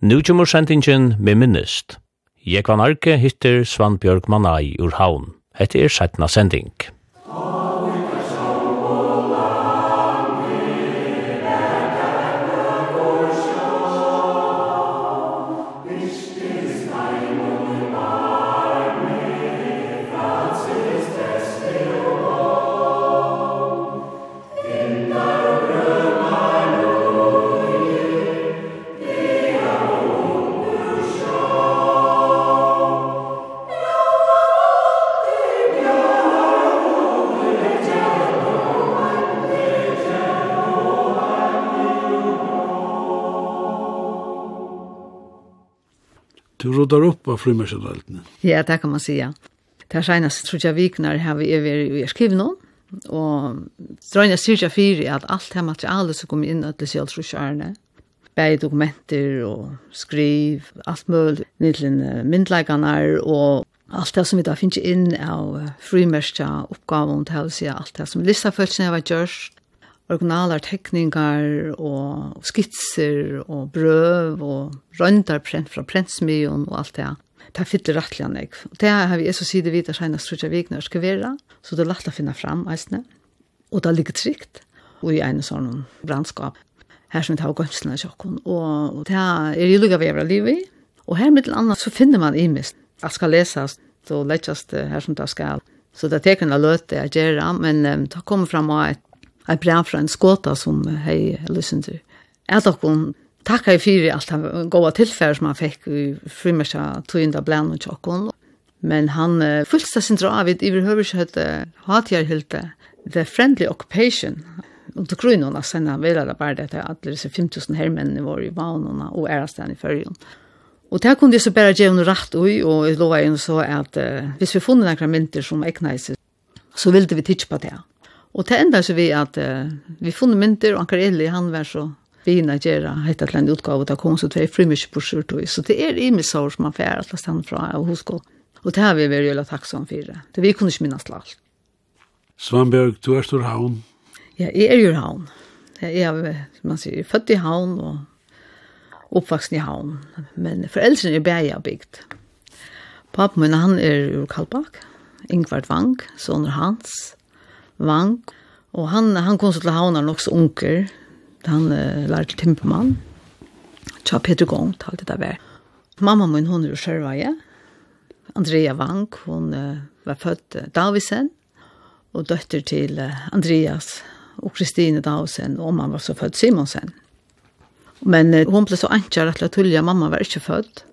Nu kommer sendingen med minnest. Jekvan Arke hittir Svanbjørg Manai ur haun. Hette er setna sending. Amen. rådar upp av frimärkjadölden. Ja, det kan man säga. Det här senast tror jag viknar har vi över i skrivna. Och drøyna syrja fyrir att allt det materialet som kommer in att det sjálf sjálf bæði dokumenter och skriv, allt möjligt, nidlin myndleikanar och allt det som vi da finns inn av frimørstja oppgaven til å si alt det som listafølsene har var gjørst, originaler tekningar og skitser og brøv og røndar prent fra prentsmion og alt det. Det er fyller rettelig an jeg. Det har vi så sier vidt at senest tror jeg vikene skal være, så det er lagt å finne fram eisene. Og det ligger trygt og i en sånn brandskap. Her som vi tar gønslene i sjokken. Og det er i lukka vi er livet i. Og her mitt annet så finner man i mist. Jeg skal lese og lettjast her som det skal. Så det er tekene løte jeg gjør, men um, det kommer fram av et et brev fra en skåta som hei lysindur. Jeg takkon takka i fyrir alt han gåa tilfære som han fikk i frimersa tøynda blæn og tjokkon. Men han uh, fyllt seg sin dra av i overhøverskjøtt hatjarhylte The Friendly Occupation. Og til grunn av senna vil det bare det at alle disse 5000 hermennene var i vanene og ærastein i fyrrjon. Og det kunne jeg så bare gjøre noe rett ui, og jeg lovet inn så at uh, hvis vi funnet noen mynter som egnet seg, så ville vi tidspa det. Og det enda så vi at uh, vi funnet mynter, og Anker Eli, han var så fina gjerra hetta til en utgave, og det kom så tvei frimyrk på sørtøy. Så det er imisår som man fær at la fra og husko. Og det har vi vært göra takksom for. Det vi kunne ikke minnes til alt. Svanberg, du er stor havn. Ja, jeg er jo havn. Jeg er, som man sier, født i havn og oppvaksen i havn. Men foreldrene er bæja bygd. Papen min, han er ur Kalbak, Ingvard Vang, soner hans. Vang. Og han, han kom så til havnen også unker. Han uh, lærte til Timpermann. Tja Peter Gong, talte det der. Mamma min, hun er jo sjørveie. Andrea Vang, hun uh, var født uh, Davisen. Og døtter til uh, Andreas og Kristine Davisen. Og mamma var så født Simonsen. Men uh, hon ble så ankjær at Tullia, mamma var ikke født.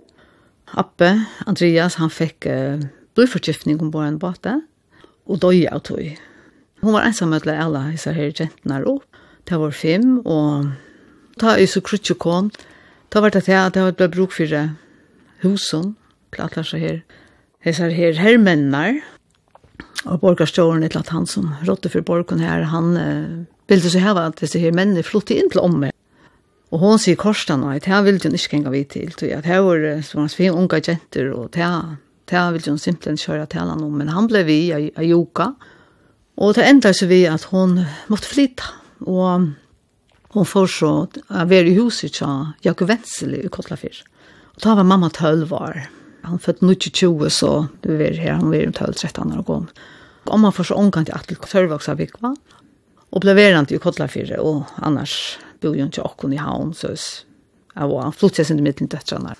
Appe, Andreas, han fikk uh, blodforgiftning ombord en båte. Og døg av tog Hon var ensam med alla hissa her gentnar opp. Det var fem, og ta i så krutje kom. Ta var det at det var et bruk for husen, klart seg her. Hissa her hermennar, og borgarstolen et eller han som rådde for borgen her, han uh, ville så heva at disse her mennene flott inn til omme. Og hon sier korsan og at her ville hun ikke engang vite til, til at her var så hans fin unga jenter, og det her ville hun simpelthen kjøre til han om, men han ble vi av yoga, og Og det enda så vi at hon måtte flytta, og hon får så å være i huset til Jakob Vensel i Kotlafyr. Og da var mamma 12 år. Han født 1920, så du var her, han var 12-13 år og kom. Og man får så omgang til at Atle Førvaksavik, Vikva. Og ble verant i Kotlafyr, og annars bor jo ikke åkken i havn, så jeg var flottet sin i midten døtterne.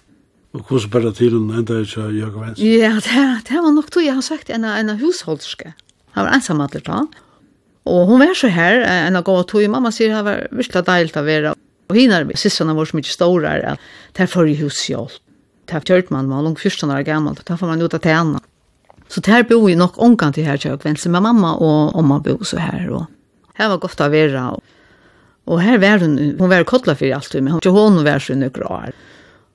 Og hvordan bare til hun enda ikke Jakob Vensel? Ja, det, det var nok to. jeg har sagt, en, en husholdske. Han var ensam att ta. Och hon var så her, en av och tog mamma sier det var visst deilt att vara. Och hinner systrarna var så mye store, at det er for i hus Det er kjørt man man var långt 14 år gammal. Där får man ut av tjene. Så där bor ju nok onkan til her jag vänster med mamma og mamma bor så her. Og her var godt å være. Og, og her var hun, hun var kottla for alt, men hon, hun var så nøkker år.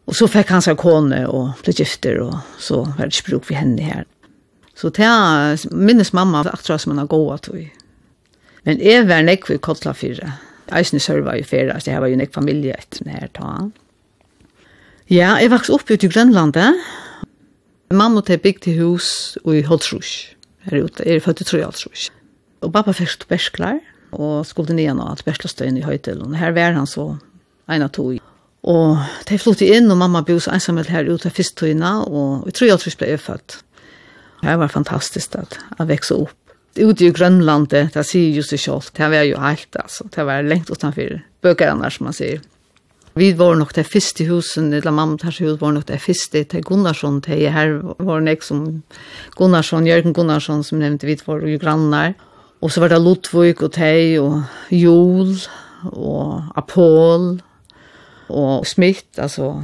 Och så fikk han seg kone og ble gifter og så var det ikke bruk for henne her. Så det minnes mamma akkurat som hun har gått til. Men jeg var nekk ved Kotla 4. Eisen i Sørva i så jeg var jo nekk familie etter denne her. Ja, jeg vokste opp ute i Grønlandet. Mamma til bygd til hus og i Holtsrush. Her ute, jeg er født i Trøy Holtsrush. Og pappa fikk tubersklar, og skulle ned igjen av tubersklarstøyen i Høytelen. Her var han så en av to. Og de flyttet inn, og mamma bor så ensamhet her ute av første tøyene, og i Trøy Holtsrush ble jeg født. Det var fantastiskt att, att växa upp. Ute i Grönland, det ser ju sig självt. Det var ju helt, alltså. Det var längt utanför bøkerne, som man sier. Vi var nok det første husen, eller mamma tar seg hus var nok det første til Gunnarsson, til her var nek som Gunnarsson, Jørgen Gunnarsson, som nevnte vi var jo grannar. Og så var det Lotvøk og Tei og Jol og Apol og Smitt, altså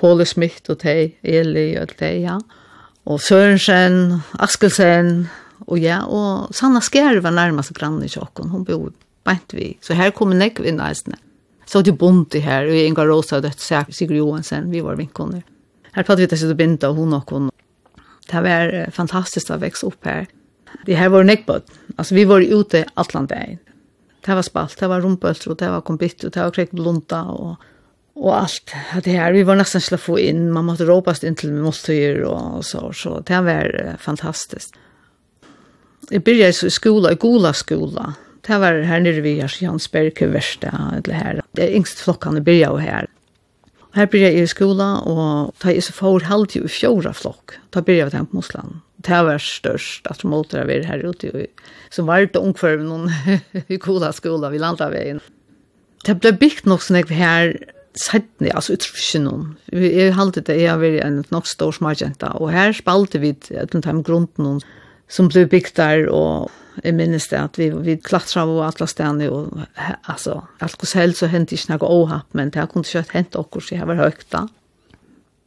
Påle Smitt og Tei, Eli og Tei, ja. Og og Sørensen, Askelsen, og ja, og Sanna Skjær var nærmest grann i tjokken, hun bor bænt vi. Så her kom en ekv inn eisene. Så det bonte her, og Inga Rosa dødt Sigurd Johansen, vi var vinkoner. Her pratet vi til sitt av hun og hun. Det var fantastisk å vekse opp her. Det her var nekbød. Altså, vi var ute atlandein. Det var spalt, det var rumpølter, det var kombitt, det var krekblunta, og och alt det här vi var nästan slå få in man måste ropas in till måste och så så det var fantastiskt. Jag började i skola i Gola skola. Det var här nere vid Jansberg värsta eller här. Det yngst flokkene begynte här. Og her begynte jeg i skola, og ta jeg så får halvt i fjora flokk. da begynte jeg på Mosland. Det var størst at måter jeg var her ute. Så var det ungføren noen i kola skola, vi landet veien. Det ble bygd nok sånn jeg her sætni, altså utrusjonen. Jeg halte det, jeg har vært en nok stor smarkjenta, og her spalte vi et eller annet grunden som ble bygd der, og jeg minnes det at vi, vi klatra av alle stedene, og altså, alt hos helst så hendte ikke noe åhapp, men det kunne ikke hent okkur, så jeg var høyt da.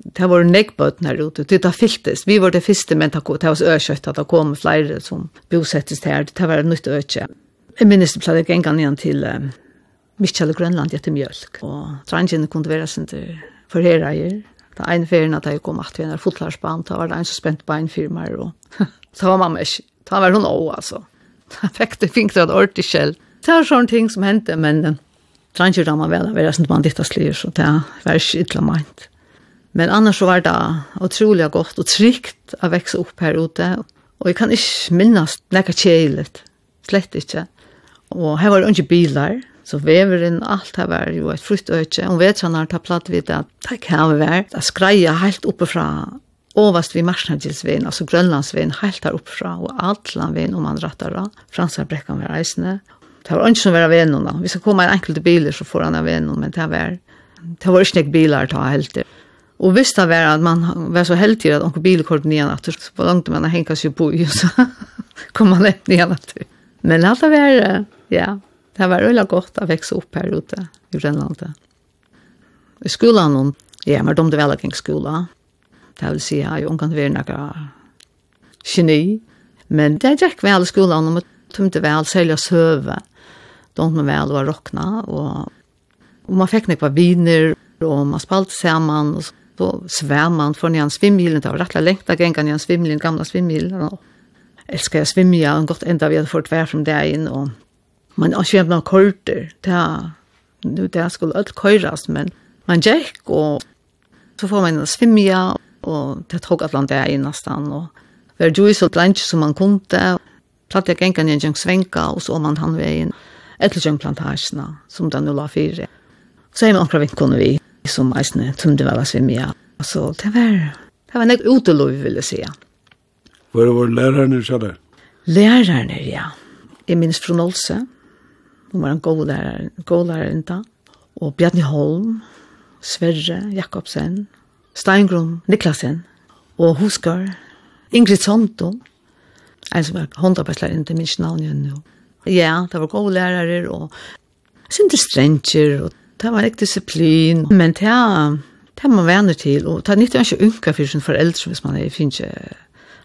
Det var nekbøten her ute, det fylltes, vi var det første, men det var så økjøtt at det kom flere som bosettes her, det var nytt økje. Jeg minnes det ble det gengan igjen til Mikkjall i Grønland etter mjölk. Og trangene kunne være sin til forherreier. Da en ferien at jeg kom at vi er fotlarsband, da var det en som spent på en firma. og så var mamma ikke. Da var hun også, altså. Da fikk det fint at ordentlig selv. Det var sånne ting som hendte, men trangene var vel, det var sin man ditt slir, så det var ikke ytla meint. Men annars var det utrolig godt og trygt å vekse opp her ute. Og jeg kan ikke minnes nekka kjeilet. slett ikke. Og her var det ikke bilar, Så veveren, alt her var jo et frukt øyne. vet vetrene har tatt platt vidt at det kan ha vært. Det skreier helt oppefra Ovast vi Marsnagilsvein, altså Grønlandsveien, helt her oppefra, og Atlanvein om man rattar av. Fransarbrekkan var reisende. Det var ikke som var venene. Vi skal komme en enkelte biler, så får han av men det var, det var ikke nek bilar ta helt det. Og hvis det var at man var så heldig at noen biler kom ned at så på langt man henkas seg på, så kom man ned nian at Men alt det var, ja, Det var veldig godt å vekse opp her ute i Grønlandet. I skolen, om, ja, men de det vel ikke skolen. Det vil si, jeg har jo, kan være noe geni. Men det gikk vel i skolan, og man tømte vel selv å søve. De tømte vel å råkne, og, og man fikk nekva viner, og man spalte sammen, og så svær man for Jan Svimmilen, det var rätt längt att gänga Jan Svimmilen, gamla Svimmilen. Jag älskar jag svimja, och godt enda vi hadde fått vær fra deg inn, og man har kjent noen korter där nu där skulle alt køyres, men man gikk, og så får man en svimja og det tok et land det er i og det er jo så lenge som man kunde platt jeg ner en gang svenka, og så man han vägen eller en plantasjene, som den nu la fire. så er man några veckor vi som eisne tømde vel av svimja. Så det var, det var nek utelov, vil jeg si. Hva var lærerne, sa det? Lærerne, ja. Jeg minnes Fron Olse, Hun var en god lærer, god lærer enda. Og Bjarni Holm, Sverre Jakobsen, Steingrun Niklasen, og Huskar, Ingrid Sonto, en som var håndarbeidslærer enda minst navn igjen nå. Ja, det var gode lærere, og synte strenger, og det var ikke disiplin, men det er, det man vänner till och ta nytta ikke unka för sin foreldre, hvis man finner ikke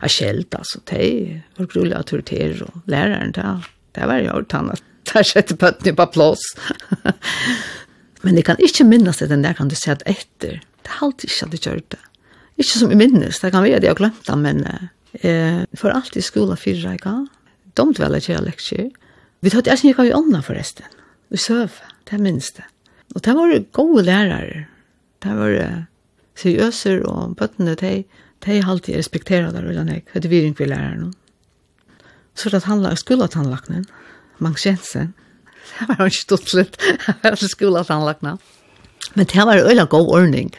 er skällt alltså det var grulig auktoriteter och läraren där det var jag utan att där sätter pötten på plås. Men det kan inte minnas det den där kan du säga att efter. Det har alltid inte att det det. Inte som jag minnes, det kan vara det jag glömt det, men eh, för allt i skolan fyra jag De tog alla tjeja lektier. Vi tog att jag gick i ånda förresten. Vi söv, det minns det. Och det var goda lärare. Det var uh, seriöser och bötterna, de, de har alltid respekterat det. Det är vi inte vi lärare nu. Så det handlar om skolatandlackningen. Magnus Jensen. Det var ikke stått litt. Jeg var til skoletannlagene. Men det var øyla god ordning.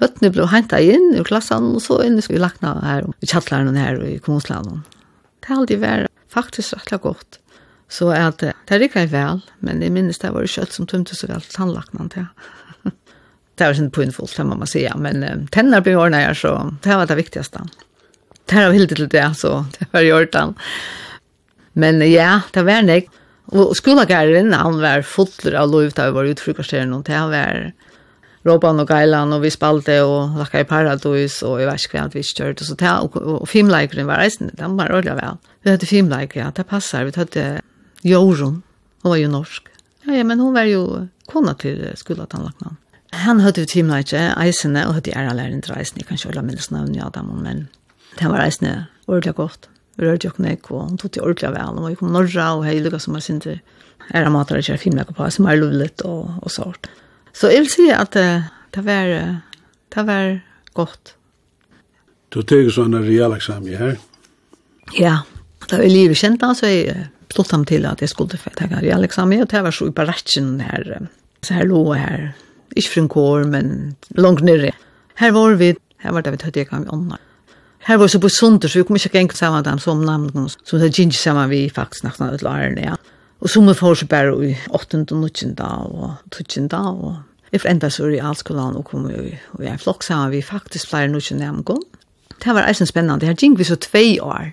Bøttene ble hentet inn i klassen, og så inn i lakna her, i kjattlæren her i kommunslandet. Det har alltid vært faktisk rettelig godt. Så at, det rikket jeg vel, men jeg minnes det var jo kjøtt som tømte så vel tannlakna til. det var ikke pinfullt, det må man si. men um, tenner ble ordnet her, så det var det viktigste. Det var jeg til det, så det var i orden. Men ja, det var nek. Og skolagæren, han var fotler av lov da vi var utfrukasteren, og det var Robban og Geilan, og vi spalte og lakka i Paradise, og jeg vet ikke hva vi kjørte, og så det, og, og filmleikeren var reisende, den var ordentlig vel. Vi hadde filmleiker, ja, det passer, vi hadde Jorun, hun var jo norsk. Ja, ja, men hun var jo kona til skolatannlakmannen. Han hadde jo teamleikje, eisene, og hadde æra læreren til reisende. jeg kan ikke holde minnes navn i Adam, men det var eisene ordentlig godt rørte jo knekk, og hun tog til ordentlig vel, og jeg kom norra, og hei lukka som jeg synte, er av matere kjær filmer på, som er lovligt og, og sånt. Så jeg vil si at det var, det var godt. Du tenker sånn en real eksamen her? Ja, da jeg livet kjent da, så jeg stått ham til at jeg skulle ta en real eksamen, og det var så i baratjen her, så her lå her, ikke fra en kår, men langt nere. Her var vi, her var det vi tøtte jeg kan vi ånda. Her var så på sunder, så vi kom ikke gengt sammen med dem som namn, som det gikk sammen vi faktisk nesten ut lærerne, ja. Og så må vi få seg bare i 8. og 9. og 12. og Jeg enda så i allskolan og kom i, og jeg flokk sammen vi faktisk flere nå ikke nærmgån. Det var eisen spennende. Her gikk vi så tvei år.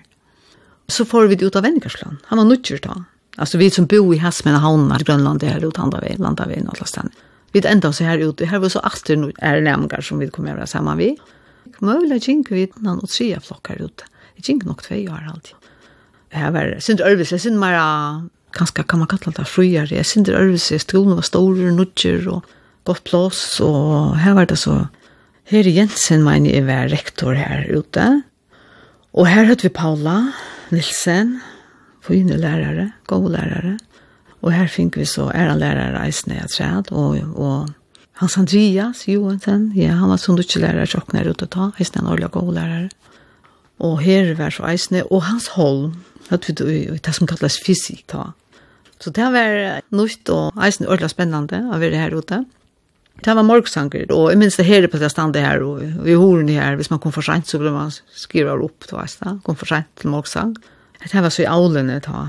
Så får vi det ut av Vennigersland. Han var nødgjør da. Altså vi som bor i Hesmen og Havna, Grønland, det her ut andre veien, landa veien og alle. Vi enda så her ute. Her var så aster er nærmgård som vi kom over sammen vi. Møvla gikk vi innan og tre flokkar ut. Det gikk nok tvei år alltid. Jeg var synd ørvis, jeg synd mer kanskje kan man kalla det friare. Jeg synd ørvis, skolen var store, nudger og godt plås, og her var det så Her Jensen mener jeg var rektor her ute. Og her hørte vi Paula Nilsen, fine lærere, gode lærere. Og her fink vi så æra lærere i snedet, og, og Hans Andreas Johansen, ja, han var sundutskilærere tjokkner ute ta, heisne en årlig god lærer. Og her var så eisne, og Hans Holm, vet vi det som kalles fysik ta. Så det var nytt og eisne ordentlig spennende å være her ute. Det var morgsanger, og jeg minns det her på det standet her, og i horen her, hvis man kom for sent, så ble man skriva opp til eisne, kom for sent til morgsang. Det var så i aulene ta.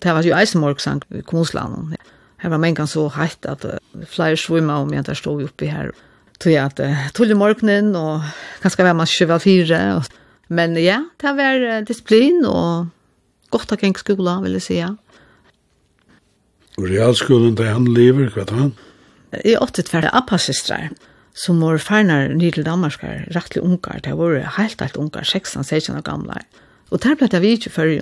Det var jo eisne morgsang i kommunslandet. Ja. Her var mengan så heitt at flere svimma om jeg der stod oppi her. Tog jeg at tull i morgenen, og kanskje var man sju fire. Men ja, det var disiplin, og godt av gjenk skola, vil jeg si, ja. Og realskolen det han lever, hva han? I åttet var det appasistrar, som var fernar ny til Danmarskar, rettelig ungar, det var helt, helt ungar, 16-16 år gamle. Og der ble det vi ikke før,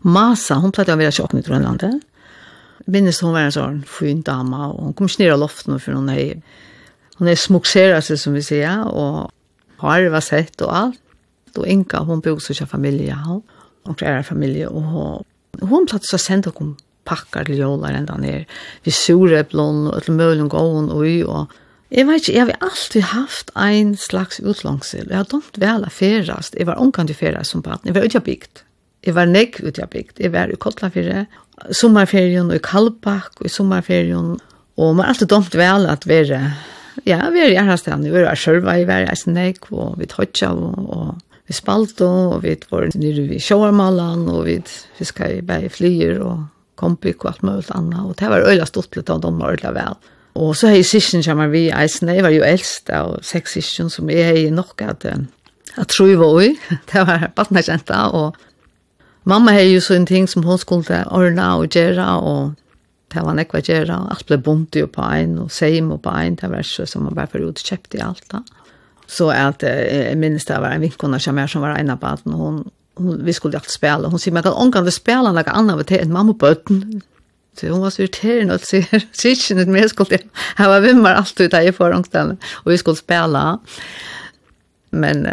Masa, hun pleide å være ikke åpne i Grønlandet, minnes hon var en sånn fin dama, og hon kom ikke ned av loften, for hon er, hon er smukseret seg, som vi sier, og har var sett og alt. Og Inga, hon bor så ikke familie, og hon er familie, og hon, hon platt så sendt hon pakkar til jolar enda ned, vi sureblån, og til mølen gåen, og vi, og Jeg vet ikke, jeg har alltid haft en slags utlångsel. Jeg har dumt vel å ferast. Jeg var omkant i ferast som barn. Jeg var utjabygd. Jeg var negg utjabygd. Jeg var i Kotlafire, sommerferien og i Kalbakk og i sommerferien. Og man har alltid domt vel at vi er, ja, vi er i Erhastene, vi er sjølva i hver Eisenek, og vi tøtja, og, og vi spalt, og vi var nere i Sjåarmalan, og vi fiskar i bæg flyer, og kompik og alt mulig annet, og det var øyla stortlet, og de var øyla vel. Og så har jeg sysken kommer vi i eisen, jeg var jo eldst av seks sysken som jeg er nok at, at tro var i, det var bare kjent og Mamma hei jo så en ting som hun skulle ordna og gjøre, og det var nekva gjøre, alt ble bunt jo på ein, og seim og på ein, det var så som man bare for ut i alt da. Så at jeg minnes det var en vinkona som er som var en av baden, og hun, hun, vi skulle alltid spela, hun sier, men kan omgande spela noe annet til enn mamma bøtten, Så hon var så irriterende, og sier, sier ikke med mig skulle jag. Han var vimmar alltid där i förhållande och vi skulle spela. Men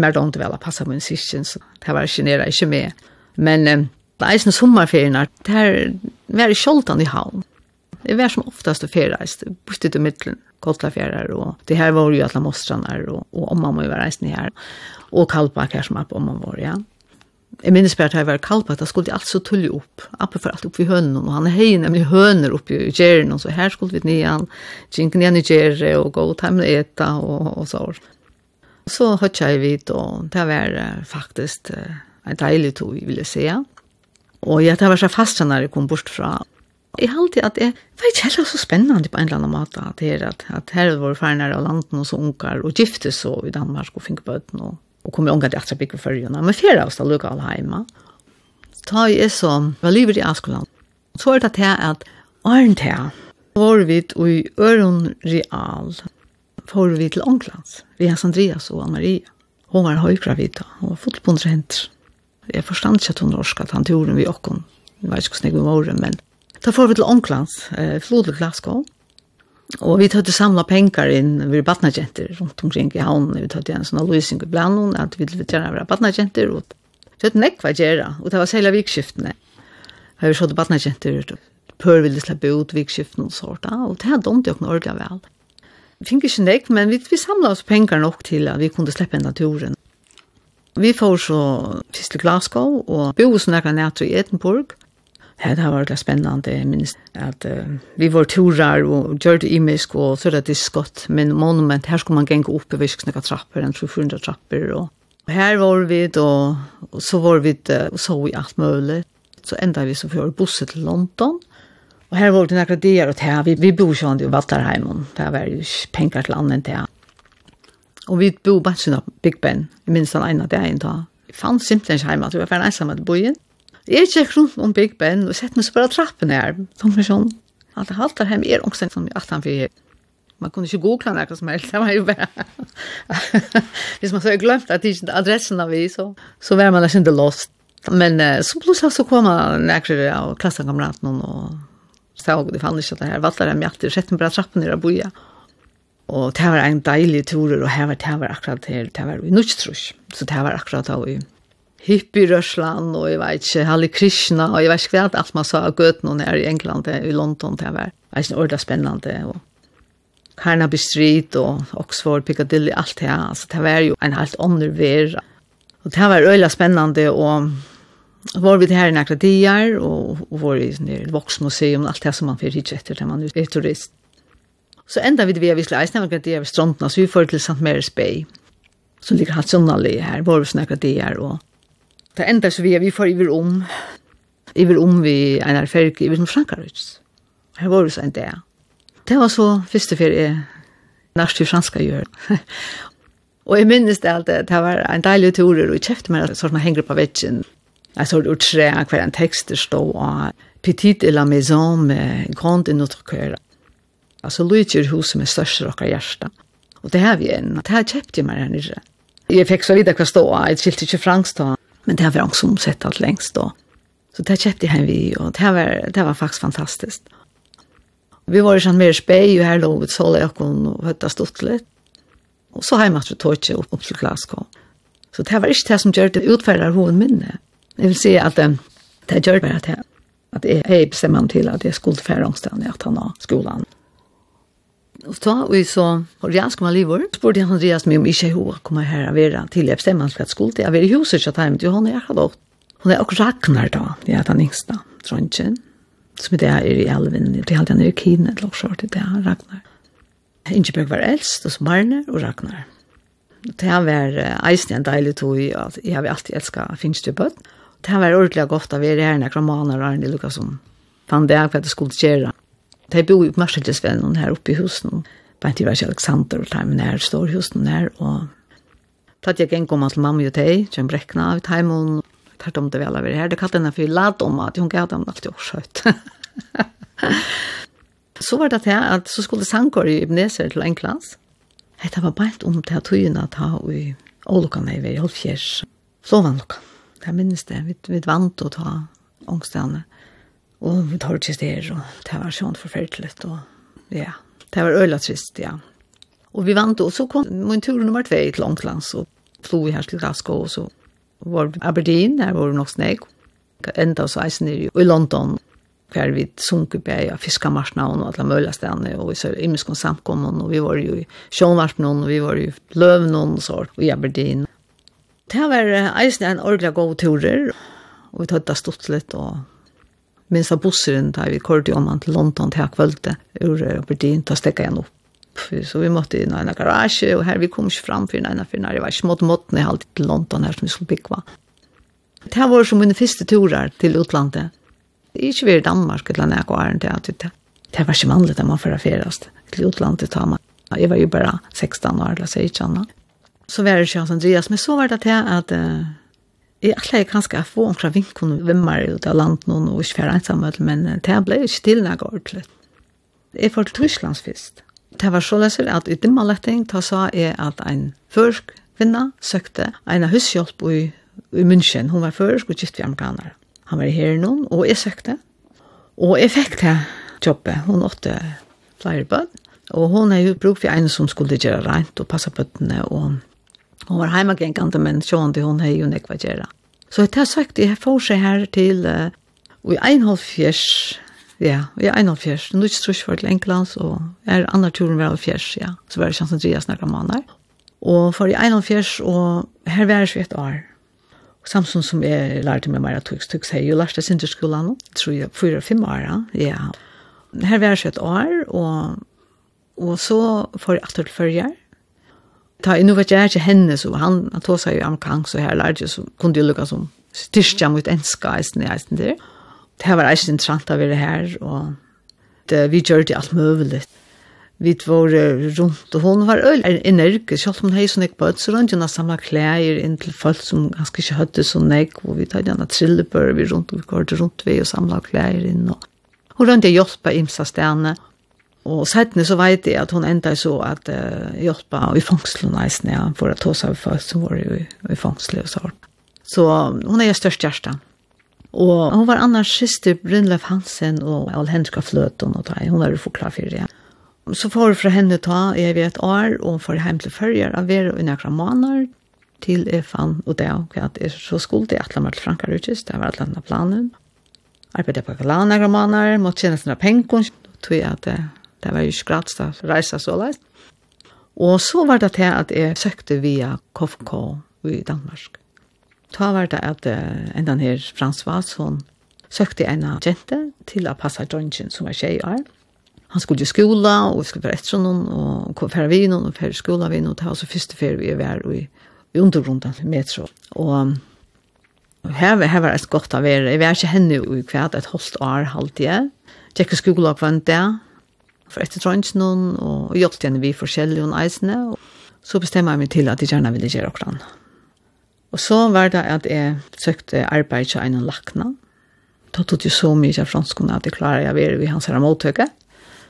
mer långt vel å passe min syskon så det var genera ikke med. Men det er sånne sommerferien, det er var kjoltan i havn. Det var som oftast å ferreist, borte til midtelen, Kotlafjærer, og det her var jo alle mostrene, og, og om man må jo være reisende her, og Kalbak her som er på om man var, ja. Jeg minnes bare at jeg var Kalbak, da skulle de alt så tulle opp, appen for alt opp i hønnen, og han er hei nemlig høner opp i gjerne, og så her skulle vi nye han, jinken igjen i gjerne, og gå og ta med eta, og, og så. Så hørte jeg vidt, og det var faktisk en deilig tog, vil jeg si. Og jeg var så fast når jeg kom bort fra. Jeg har alltid at det var ikke heller så spennende på en eller annen måte, at det er at, at her var fernere av landen og så unger, og gifte så i Danmark og finke bøten, og, og kom i unger til at jeg Atrebik for følgene, men fjerde av oss da lukket alle hjemme. Ta jeg så, var livet i Askeland. Så er det til at Arntea, var vi i Øron Real, får vi til Ånglands, vi hans Andreas og Ann-Marie. Hon var høygravid da, Hun var fullbundet henter. Jeg forstand ikke at hun norsk, at han tog vi åkken. jeg vet ikke hvordan jeg var men da får vi til Ånglands, eh, flodlig Glasgow, Og vi tøtte samla penger inn, vi er badnagenter rundt omkring i havnen, vi tøtte en sånn løsning i blanen, at vi ville gjerne være badnagenter, og vi tøtte nekva gjerne, og det var særlig vikskiftene. Jeg har jo sånn badnagenter, pør ville slippe ut vikskiftene og sånt, og det hadde jo ikke ordentlig vel fikk ikke nek, men vi, vi samla oss penger nok til at vi kunne slippe naturen. Vi får så først til Glasgow, og bo hos nekka nætter i Edinburgh. Ja, det har vært spennende, jeg minns at uh, vi var turer og gjør det imisk og så det diskott, men monument, her skulle man genge opp i virksknekka trapper, en 300 trapper, og her var vi, og, og så var vi, og så vi alt mulig. Så enda vi så fjør busset til London, Og her var det några dier og tega, vi vi bor sånn i Vattarheim det var ju pengar till annan tega. Og vi bor bara så Big Ben. Jag minns den ene dagen da. Jag fann simpelthen inte hemma, jag var ensam att bo i. Jeg gikk rundt om Big Ben og sett meg så bare trappen her. Som er sånn, Alt det halter hem er også som jeg han for Man kunne ikke google noe som helst, det var jo bare... Hvis man så har glemt at det ikke adressen av vi, så, så var man ikke lost. Men så plutselig så kom man nærkere av klassekamraten og så det fann ikke at det her vattler jeg mjatter, sett meg bra trappen i boja. Og det var en deilig tur og her var det var akkurat her, det var i Nordstrus. Så det var akkurat da vi hippie Russland och jag vet inte Halle Krishna, och jag vet inte hva alt man sa av Gøten og nær i England, i London, det var det ikke ordentligt spännande och Carnaby Street och Oxford, Piccadilly, allt det här. altså det var ju en helt ånder vera. Og det var öliga spännande och var vi här i några dagar och, och var i ett voxmuseum och allt det som man får hit efter när man är turist. Så ända vid vi har visst läst några dagar vid stranden så vi får till St. Mary's Bay som ligger halvt sunnalig här, var vi några dagar och det enda så vi, vi får iver om iver om vi en färg iver som Frankarits. Här var vi så en dag. Det var så första för jag närst franska gör. och jag minns det alltid, det var en dejlig tur och jag köpte mig att sådana hänger på väggen Jeg så det tre av hver en tekster stod og Petit et la maison med Grand i notre cœur. Altså Luigi huset med største råkere hjerte. Og det har vi en. Det har kjøpt jeg meg her nere. Jeg fikk så vidt hva stå. Jeg skilte ikke fransk da. Men det har vi som sett alt lengst da. Så det köpte jeg vi, og det var, det var faktisk fantastisk. Vi var sånn mer spei, og her lå vi så løk og høtta stått litt. Og så har jeg matt vi tog ikke opp, til Glasgow. Så det var ikke det som gjør det utferder hovedminnet jeg vil si at um, det gjør bare at jeg, at jeg, jeg bestemmer meg til at jeg skulle fære ångstene at han har skolan. Og så og jeg så Oriansk med livor, spurte jeg Andreas meg om ikke hun kommer her og være til jeg bestemmer meg til at skulle til. Jeg vil i huset ikke at jeg, men henne jeg har da. Hun er også Ragnar da, det er den yngste, Trondkjen. Som det er i Elvin, det er alltid han er i Kine, eller også det er Ragnar. Ingeborg var eldst, og så Marne og Ragnar. Det har vært eisen en deilig tog og jeg har alltid elsket finnes til bøtt det var ordentlig godt av er her nekra maner og Arne Lukasson. Fann det hva det skulle gjøre. De bor jo på Marskjellesvennen her oppe i husen. Bant i vers Alexander og Teimen her, står husen her, og tatt jeg en gang til mamma og teg, kjem brekna av Taimon. tatt om det vel av her. Det kallte henne for lad om at hun gav dem alltid årsøyt. så var det til at så skulle sankor i Ibneser til Englands. Hette var bare om til at togene ta og i Olukan er vi i Holfjers. Så var det minnes det, vi, vi vant å ta ångstene, og vi tar ikke steder, og det var sånn forferdelig, og ja, det var øyla trist, ja. Og vi vant, og så kom min tur nummer tve til Ångland, så flo vi her til Glasgow, og så var Aberdeen, der var vi nok sneg, enda så eisen i London, hver vi sunket på ja, fiskamarsna og alle mulige stedene, og vi så imenskene samkommer, og vi var jo i sjånvarpen, og vi var jo i løven, og så, i Aberdeen det var eisen en ordentlig god turer, og vi tatt det stått litt, og minst av busseren da vi kørte om han til London til kvølte, ur Aberdeen, da stekket igjen opp. Så vi måtte inn i en garasje, og her vi kom ikke fram for en for når jeg var ikke måtte måtte ned alltid til London her som vi skulle bygge. Det var som mine første turer til utlandet. Ikke vi i Danmark eller når jeg går til at det, det var ikke vanlig at man får affærest til utlandet. Jeg var jo bare 16 år eller 16 år så var det Sjans Andreas, men så var det til at uh, jeg alle kanskje å få omkring vinkene vimmer ut av landet noen og ikke fjerde ensamme, men det ble ikke til når jeg går til. Jeg får til Tysklands først. Det var så løser at i dimmeletting da sa jeg at en førsk kvinne søkte en hushjelp i, i München. Hun var førsk og gitt vi amerikaner. Han var her noen, og jeg søkte. Og jeg fikk det jobbet. Hun åtte flere bød. Og hun er jo bruk for en som skulle gjøre rent og passe bøttene og Hon var heimagrengande, men sjående hon hei jo nekva gjerra. Så jeg har sagt, jeg får seg her til, uh, i en halv fjers, ja, i en halv fjers, nå er ikke for til Englands, og er andre turen var halv fjers, ja, så var det sjansen til jeg snakker om han Og for i en halv fjers, og her var det et år. Samson som jeg lærte meg mer av tuks, tuks hei, jo lærte sin til skolen, tror jeg, fyra, fem år, ja. Her var det et år, og, og så får jeg alltid til følger, ta nu vet jag inte henne så han han tog sig ju amerikansk så här lärde så kunde ju lucka som styrka mot enska i sin egen där. Det var echt intressant att vara här och det vi gjorde allt möjligt. Vi var runt och hon var öl energisk så som hade sån ett på så runt och samla kläder in till folk som ganska inte hade så näck och vi tog gärna på vi runt och vi går runt vi och samla kläder in och hon runt och hjälpa imsa stäna Og settene så vet jeg at hun enda så at uh, hjelpa i fangselen nesten, ja, for at hos av folk som var i, i fangselen og så. Så hun er jo størst hjerte. Og hun var annars siste Brynleif Hansen og Al Alhenska Fløten og da, hun var jo forklart for det. Så får vi fra henne ta i et år, og får hjem til følger av hver og nøkra måneder, til jeg fann og det, og at jeg så skulle til Atlan Martel Frankarutjes, det var Atlan planen. Arbeidet på Kalan nøkra måneder, måtte tjene sine penger, tog jeg at Det var jo ikke gratis å reise så leis. Og så var det til at jeg søkte via KFK i Danmark. Da var det at enda her Frans Valsson søkte en av jente til å passe Johnson som var tjej er. Han skulle i skola, og vi skulle være etter noen, og kom færre vi noen, og færre skola vi noen. og Det var altså første ferie vi var i, i undergrunden metro. Og her, her var det godt å være. Jeg var ikke henne i kvart et halvt år halvt jeg. Jeg gikk i skola på en dag, for etter trønsnån, og hjelpte henne vi forskjellige og eisene, og så bestemmer jeg meg til at jeg gjerne ville gjøre akkurat. Og så var det at jeg søkte arbeid til en lakna. Da tog jeg så mye av franskene at jeg klarer jeg være ved hans her mottøke,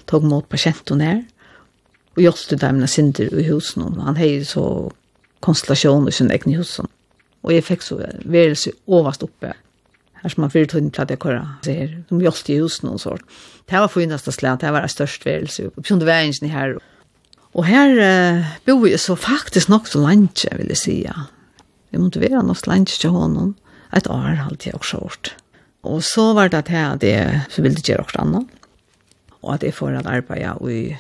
tog mot pasienten her, og gjør det der med Sinder i husen, og han heier så konstellasjon i sin egen husen. Og jeg fikk så værelse overst oppe, her som man fyrtøyden platt jeg kører, så her, som hjelpte i husen og sånt. Det var att slag, det var det störst værelse. Og sånn det var ingen her. Og her uh, bor jeg så faktisk nok så langt, vil jeg si. Vi måtte være nok så langt til honom. Et år hadde jeg også gjort. Og så var det til at jeg så ville gjøre også annet. Og at jeg får et arbeid i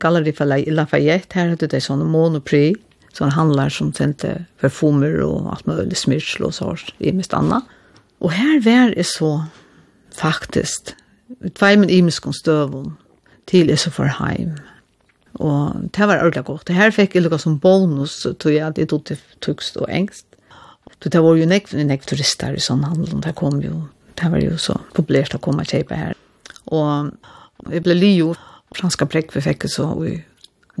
Galleri for Lafayette. Her hadde det sånn monopri. Så han handler som sendte perfumer og alt mulig smyrsel og så. Det mest annet. Og her var det så faktisk tveimen imeskon støvun til Isa for heim. Og det var ordentlig godt. Det her fikk jeg lukka som bonus, tog jeg at jeg tog til tukst og engst. Så det var jo nekv, nekv turister i sånn handel, det kom jo, det var jo så populært å komme og kjøpe her. Og jeg ble li jo, franska prekk vi fikk så i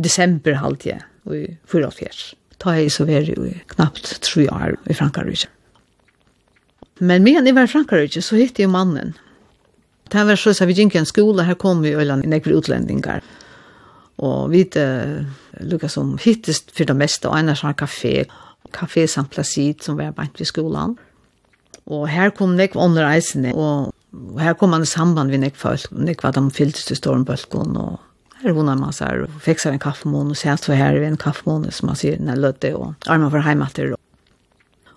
desember halvtje, i fyra og fjers. Ta jeg så veri jo knapt tre år i Frankarike. Men medan jeg var i Frankrike så hitt jeg mannen, det var så att vi gick i en skola, här kom vi öllan i nekvar utlendingar. Och vi uh, lukka som hittist för det och en annars var kafé, kafé samt Placid, som var bant vid skolan. Och här kom nekvar andra eisene, och här kom han i samband med nekvar folk, nekvar de fylltes till stormbölkon, och her hun er masse her, og fikser en kaffemån, og sent så her är en kaffemån, som man sier, når lødde, og armen var heimatter,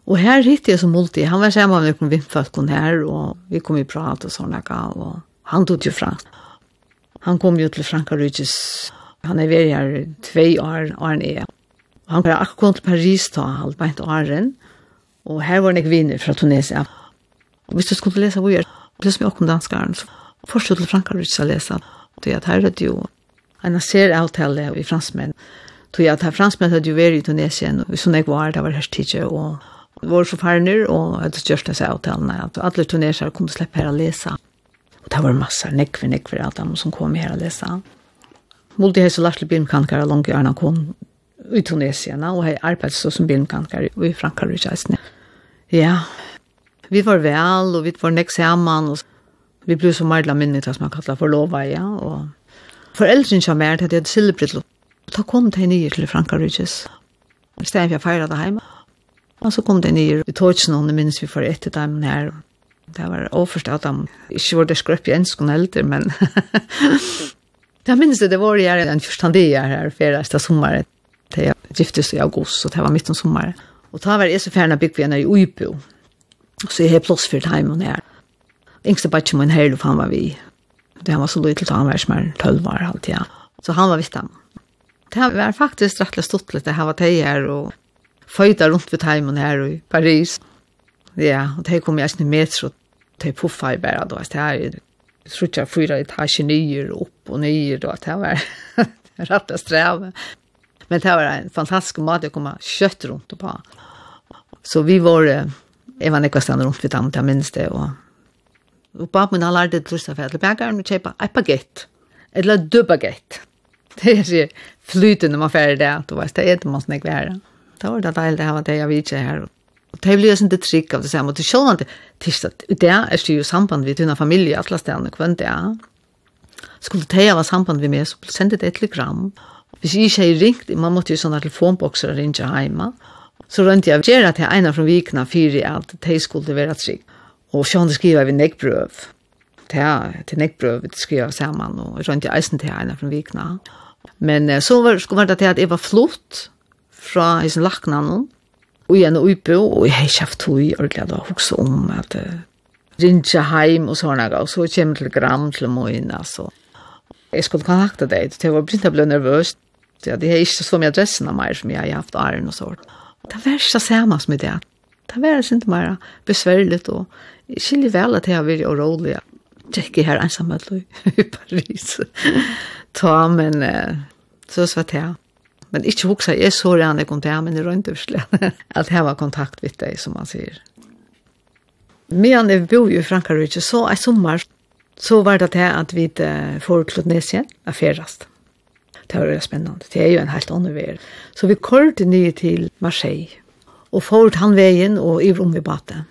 Og her hittet jeg som multi, han var sammen med noen vindføkken her, og vi kom i prat og sånne, og han tog jo fra. Han kom jo til Frankarudjes, han er vært her tve år, åren er. Han var akkurat til Paris da, alt beint åren, og her var han ikke vinner fra Tunisia. Og hvis du skulle lese hvor jeg er, plutselig åkken danskaren, så forstod til Frankarudjes å lese, det er at her er det jo en ser avtale i franskmenn, Så jeg tar her franskmenn hadde jo vært i Tunesien, og sånn jeg var, det var her tidligere, og var så forfærner, og det største seg avtalene, at alle tunesere kunne slippe her å lese. Og det var massor nekve, nekve alt dem som kom her å lese. Multi hei så lært til bimkankere langt i Arna kom i Tunesien, og hei arbeidet så som bimkankere i Frankrike. Ja, vi var vel, og vi var nek sammen, og vi ble så mardla minnet, som man kallar for lova, ja, og foreldren kom er til at jeg hadde silbritt, da kom de nye til Frankrike. I stedet for jeg feiret det hjemme, Og så kom det nye i tåtsen, og minnes vi for etter dem her. Det var overførst at de ikke var det skrøp i enskene eldre, men Jeg minnes det, det var jeg en forstandig her for etter sommeren. Det giftes i august, så det var midt om sommeren. Og da var jeg så ferdig bygd vi henne i Uipo. så jeg har plass for time og nær. Yngste bare ikke min herluf, han var vi. Det var så lyttet, han var som er 12 år alltid, ja. Så han var vidt dem. Det var faktisk rettelig stått litt, det her var teier, og føyta rundt ved heimen her i Paris. Ja, og det kom jeg ikke med, så det puffa i bare, da, det er jeg tror ikke fyra etasjer nyer, opp og nyer, da, det var rett og streve. Men det var en fantastisk mat å komme kjøtt rundt og på. Så vi var, jeg var nekva stand rundt ved dem, jeg minns det, og Og bak min, han lærte til Lustafer, til bækaren, og kjøpa et bagett, eller døbagett. Det er ikke flytende man færre det, du vet, det er det man snakker være det var det deilig det ha det jeg vet her. Og det blir sånn det trygg av det samme. Og det selv om det tisdag, det er jo samband med dine familie, alle stedene, hvem det er. Skulle det ha samband vi med så sendte det et telegram. Hvis jeg ikke har ringt, man måtte jo sånne telefonbokser og ringe hjemme. Så rønte jeg gjerne til en av vikene fire at det skulle være trygg. Og sånn skriver vi nekkbrøv. Til nekkbrøv skriver sammen, og rønte jeg eisen til en av vikene. Men så var, skulle det til at jeg var flott, fra hisen lakna noen, og igjen og uppe, og jeg har kjeft haft tog, og glede å huske om at uh, rinja heim og sånne, og så kommer til gram til morgen, altså. Jeg skulle kontakte deg, det var begynt å bli nervøs. Ja, det er ikke så mye adressen av meg som jeg har haft æren og sånt. Det var ikke samme som det. Det var ikke mer besværlig, og jeg skiljer vel at jeg har vært urolig. ikke her ensamhet i Paris. Ta, men så svart jeg. Men ikke hukse, jeg så rann jeg kom til, men jeg rønte ursle. At jeg var kontakt med deg, som man sier. Men jeg bor jo i Frankrike, så i sommer, så var det til at vi får Klodnesien, er ferast. Det var spennende, det er jo en helt annen vei. Så vi kørte nye til Marseille, og får han veien og i rom vi bate.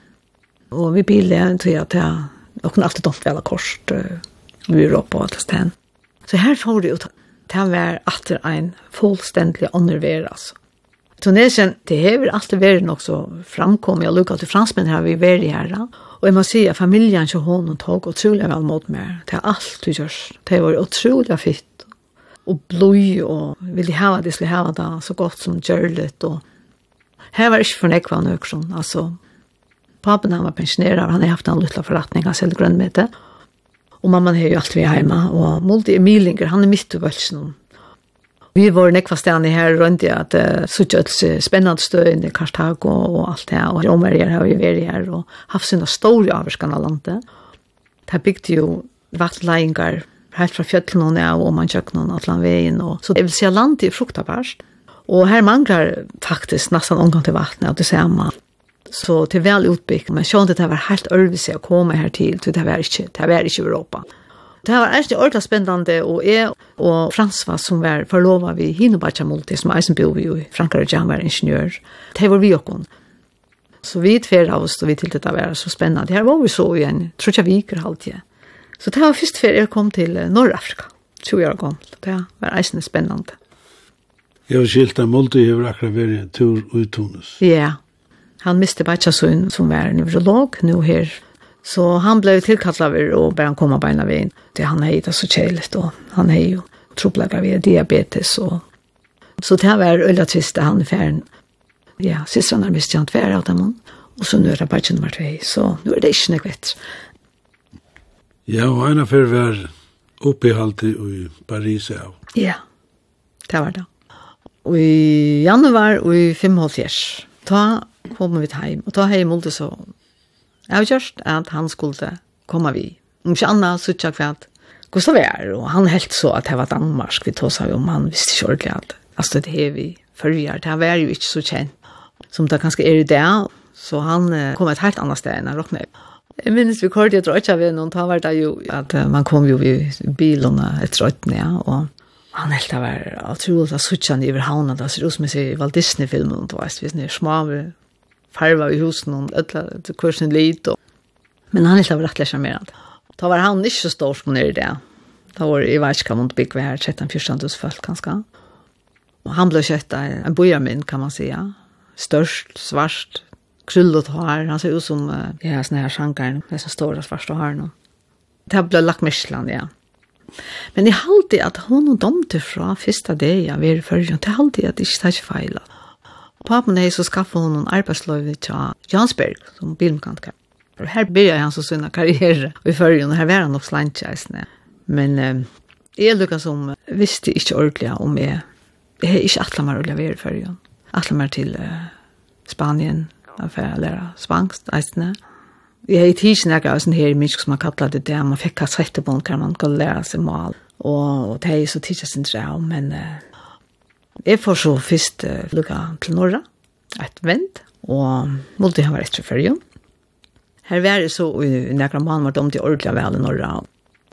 Og vi bilde, tror jeg, at jeg, og kunne alltid domt vel av kors, og oppe på et stedet. Så her får vi jo det var atter en fullstendelig ånderver, altså. Tunesien, det hever alltid vært nok så framkom, jeg lukket til fransmenn her, vi var vært her, og jeg må si at familien til hånden tok utrolig vel mot meg, til alt du gjør. det var utrolig fitt, og blod, og ville ha det, skulle ha det, så godt som gjørlet, og her var ikke fornekva han økron, altså, papen han var pensjonerer, han har haft en liten forretning, han selv grønnmøte. og Og mamma har jo alltid vært hjemme, og Molde Emilinger, han er midt i Vølsen. Vi var nekva stedene her rundt i at uh, suttet et spennende støy i Kartago og alt det, og Romerier har vi vært her, og haft sine store avvarskan av landet. Det bygde jo vattleinger helt fra fjøtlen og ned, og man kjøkken og atlan veien, og så jeg vil si at landet er fruktabarst. Og her manglar faktisk nesten omgang til vattnet, og det samme. Så til vel utbyggt, men sjående det var helt ørvise å komme her til, så det var ikke, det var ikke Europa. Det var egentlig ordentlig spennende, og jeg og Fransva som var forlovet ved Hinobacha Multi, som eisen bor vi i Frankrike, han var ingeniør, det var vi og hun. Så vi tver av oss, og vi til det var så spennende. Her var vi så igjen, tror ikke vi gikk halvtid. Så det var først før jeg kom til Nord-Afrika, tror år kom. Det var eisen spennende. Jeg har skilt at Multi har akkurat vært en tur ut Tunis. Ja, yeah. Han miste Batja Sund, som var neurolog, nu her. Så han blev tillkallad över och började komma på ena vägen. Det han hade det så kärligt och han hade ju trubblar via diabetes. Och... Så det här var ölla tvista han i. Ja, systrarna har miste han värre av dem. Och så nu är det Batja nummer två. Så nu är det inte något. Ja, och ena för var uppe i i Paris. Ja, ja det var det. Og i januar og i 5 Ta kom vi heim, og ta heim og så. Jeg har gjort at han skulle komme vi. Om ikke annet, så ikke akkurat. Gustav er, og han helt så at det var Danmark vi tog seg om, han visste ikke ordentlig at altså, det er vi følger, det er jo ikke så kjent som det kanskje er i det, så han kom et helt annet sted enn han råkne. Jeg minnes vi kort, jeg tror ikke jeg noen, da var det jo at man kom jo i bilene etter øyne, ja, og han helt av er utrolig av suttjene i havnen, det ser ut som jeg sier i Walt Disney-filmen, det var små, farva i husen och ötla kursen lite. Men han är så rätt charmerad. Då var han inte så stor som det är det. Då var i världskammon att bygga här 13-14 hos folk ganska. Och han blev kött en bojarmin kan man säga. Störst, svart, krullet hår. Han ser ut som ja, såna här sjankar, det är så stora svarta hår nu. Det här blev lagt Michelin, ja. Men jag halte at hon og domte fra første dag jeg var i førgen, det halte jeg at det ikke tar ikke feil. Papen er så skaffet hun en arbeidsløyve til Jansberg, som bilmekaniker. Og her byrja han så sønne karriere i fyrrjun, og her var han nok slantjeisne. Men eh, jeg lukket som visste ikke ordentlig om jeg, jeg har ikke atla meg å levere i fyrrjun. Atla meg til eh, Spanien, for å lære spansk, eisne. Jeg har i tidsen jeg gav sånn her minsk som man kallet det det, man fikk kassette på hva man kan lære seg mal. Og, og det er så tidsen sin drau, men eh, Jeg får så først uh, lukket til Norra, et vent, og måtte jeg være etter ferie. Her var det så, i nekra mann var det om til ordentlig vel i Norra,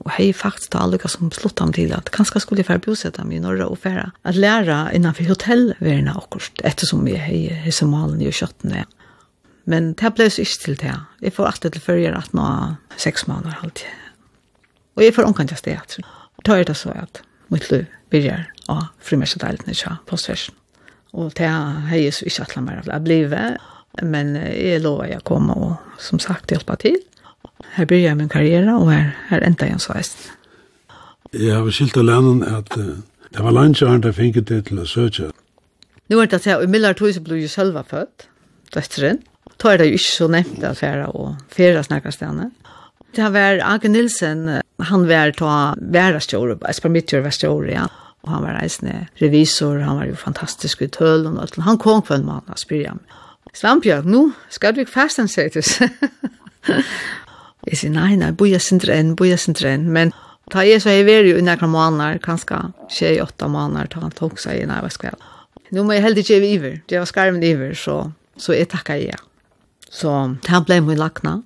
og hei faktisk da lukket som slått ham til at kanskje skulle jeg fære bosette ham i Norra og fære at læra innanfor hotellverna akkurat, ettersom jeg hei hessemalen i kjøttene. Men det ble så ikke til det. Jeg får alltid til ferie at nå seks måneder alltid. Og jeg får omkant til sted. Da er det så at mitt liv byrjar av frimersedeilene tja postversen. Og det har jeg så ikke atlet mer av det blivet, men jeg lover jeg kommer og som sagt hjelpe til. Her byrjar jeg min karriere, og her, her enda jeg en sveist. Jeg har skilt av lennom at uh, det var landkjøren der finket det til å søke. Nå er det at jeg i Miller tog så ble jo selv født, døtteren. Da er det jo ikke så nevnt at færa og færa snakker stedene. Det var Anke Nilsen, han var ta værastjore, var Vestjore, ja. Og han var reisende revisor, han var jo fantastisk i tøl og alt. Han kom på en mann og spyrir ham. Svampjørg, nu skal du fast en sætus. jeg sier, nei, nei, boja sindre enn, boja sindre enn. Men ta jeg så jeg var jo i nekra måneder, kanskje 28 måneder, ta han tok seg i nei, Nå. Nu må jeg heldig ikke iver, det var skarven iver, så, så jeg takkar jeg. Så han ble min lakna,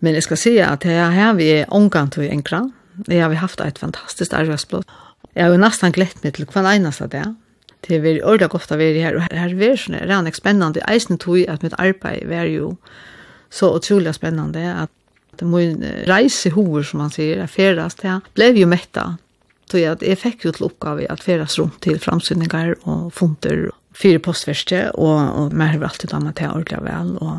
Men jeg skal si at jeg har vi omgang til enkra. Jeg har haft et fantastisk arbeidsblått. Jeg har jo nesten glett meg til hva eneste det. Det er veldig ordentlig godt å være her, og her er det sånn rannig spennende. Eisen tog at mitt arbeid var jo så utrolig spennende at det må reise hoved, som man sier, er ferdast. Jeg ble jo mettet, tog at jeg fikk jo til oppgave at ferdast rundt til framsynninger og funter, fire postverste, og, og mer har vi alltid annet til ordentlig vel, og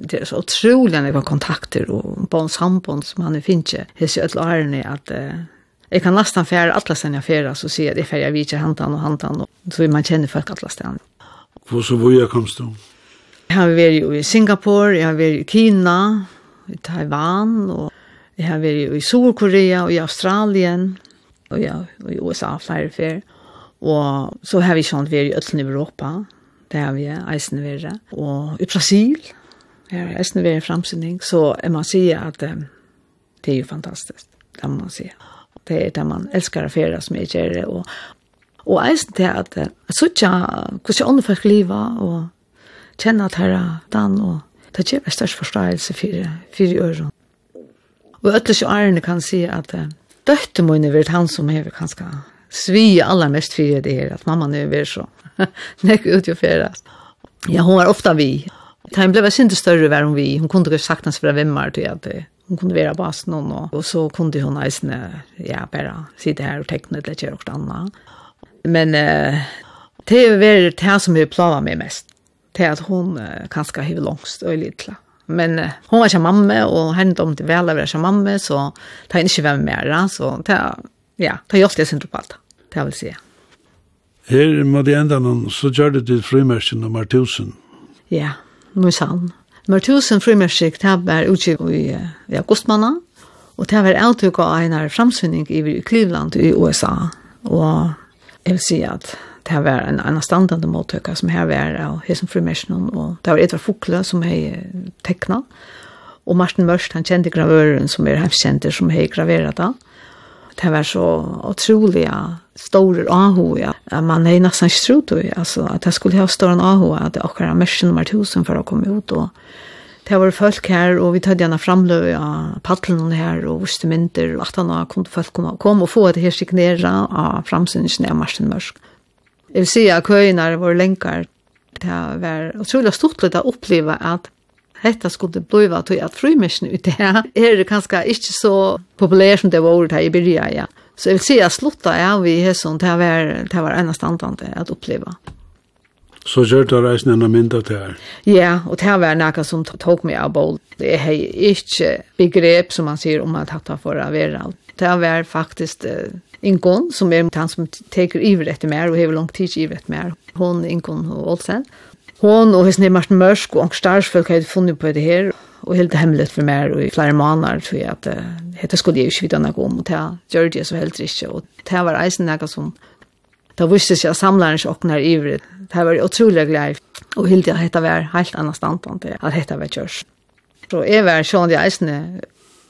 det är så otroligt när jag kontakter och bonsambon som han finner ikke. Det är så årene at att Jag kan nesten fjerde alla stedene jeg fjerde, så ser jag det färja vidare hantan och hantan och så man känner folk alle stedene. Hvor så hvor jag komst då? Jag har varit i Singapore, jag har varit i Kina, i Taiwan och jag har varit i Sydkorea och i Australien och ja, och i USA flere fär. Och så har vi sånt varit i östra Europa. Det har vi eisen varit. Och i Brasil Det er eisen vært en fremsynning, så jeg må si at um, det er jo fantastisk, det må man si. Det er det man elsker å fere som jeg gjør det, og, og eisen til at jeg så ikke hvordan andre folk lever, og kjenner at her er den, og det gjør meg størst forståelse for, for øren. Og øtles jo ærene kan si at uh, døtte må vært han som er kanskje svi allermest for det her, at mamma nu er så nekker ut jo ferast. Ja, hun var ofta vi, Da hun ble vært större større var hon vi, Hon kunde ju sagt hans fra vimmer till att hon kunde vara bas någon och och så kunde hon nästan ja, bara sitta her och teckna eller gjøre noe. Men eh, det är väl det som är planer med mest, Det att hon uh, kanske har langst och lite. Men uh, hon var ju mamma, och henne om det väl var som mamma, så ta inte ikke hvem mer, så ta ja, ta just det alltid på allt. det vill säga. Her må det enda noen, så gjør det til frimersen nummer 1000. Ja, yeah. Musan. Nummer tusen frimerskik, det var utgiv i, i augustmanna, og det var avtøk av en framsynning i Cleveland i USA. Og jeg vil si at det var en annan standande måttøkka som her var av Hesen Frimerskik, og det var Edvard Fokle som hei tekna, og Martin Mørst, han kjente gravøren som er hemskjenter som hei graverat han, det var så otroliga stora ahu ja man är nästan strut och alltså att det skulle ha stora ahu att det också är nummer 1000 för att komma ut och det var folk här och vi tog gärna framlöv av paddeln här och viste mynter och att han kom folk komma, kom och få det här signera av framsyningen av Marsten Mörsk. Jag vill säga att köerna var länkar. Det var otroligt stort att uppleva att hetta skulle bliva til at frymysen ut her er det kanskje ikke så populært som det var ordet her i byrja, ja. Så jeg vil si at slutta ja, vi er sånn, det var, det var ennast antante at oppleva. Så gjør det reisen enn mynda til her? Ja, og det var noe som tok meg av bold. Det er ikke begrep som man sier om at hatt for å være. Det var faktisk Ingon, som er han som teker iver etter mer og har langt tid iver etter mer. Hon, Ingon og Olsen. Hon og hesne Martin Mørsk og Angstarsfølk hadde funnet på det her, og helt hemmelig for meg i flere måneder, tror jeg at dette skulle jeg ikke vite noe om, og det gjør det så helt ikke. Og det var eisen noe som, da visste jeg at ikke åkner i det. Det var utrolig glad, og helt til at dette var helt annet standpunkt, at dette var kjørs. Så jeg var sånn det eisen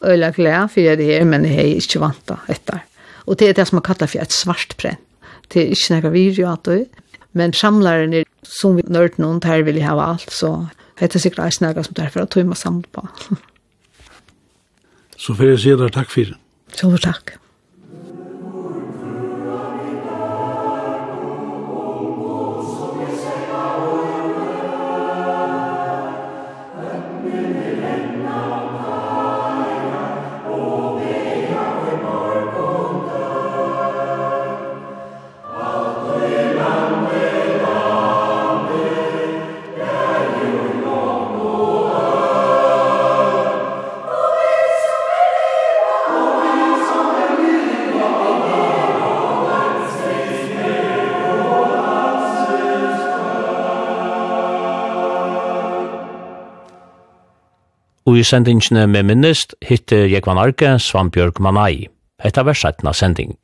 øyla glad for det her, men jeg er ikke vant etter. Og det er det som man kallar for et svart prent. Det er ikke noe virjo at du Men samlaren er som vi nørt noen, der vil jeg ha alt, så det er sikkert eisen jeg som derfor at vi må samle på. så får jeg si deg takk for det. Så takk. i sendingene med minnest hittir Jekvan Arke Svanbjørg Manai. Hetta var sending.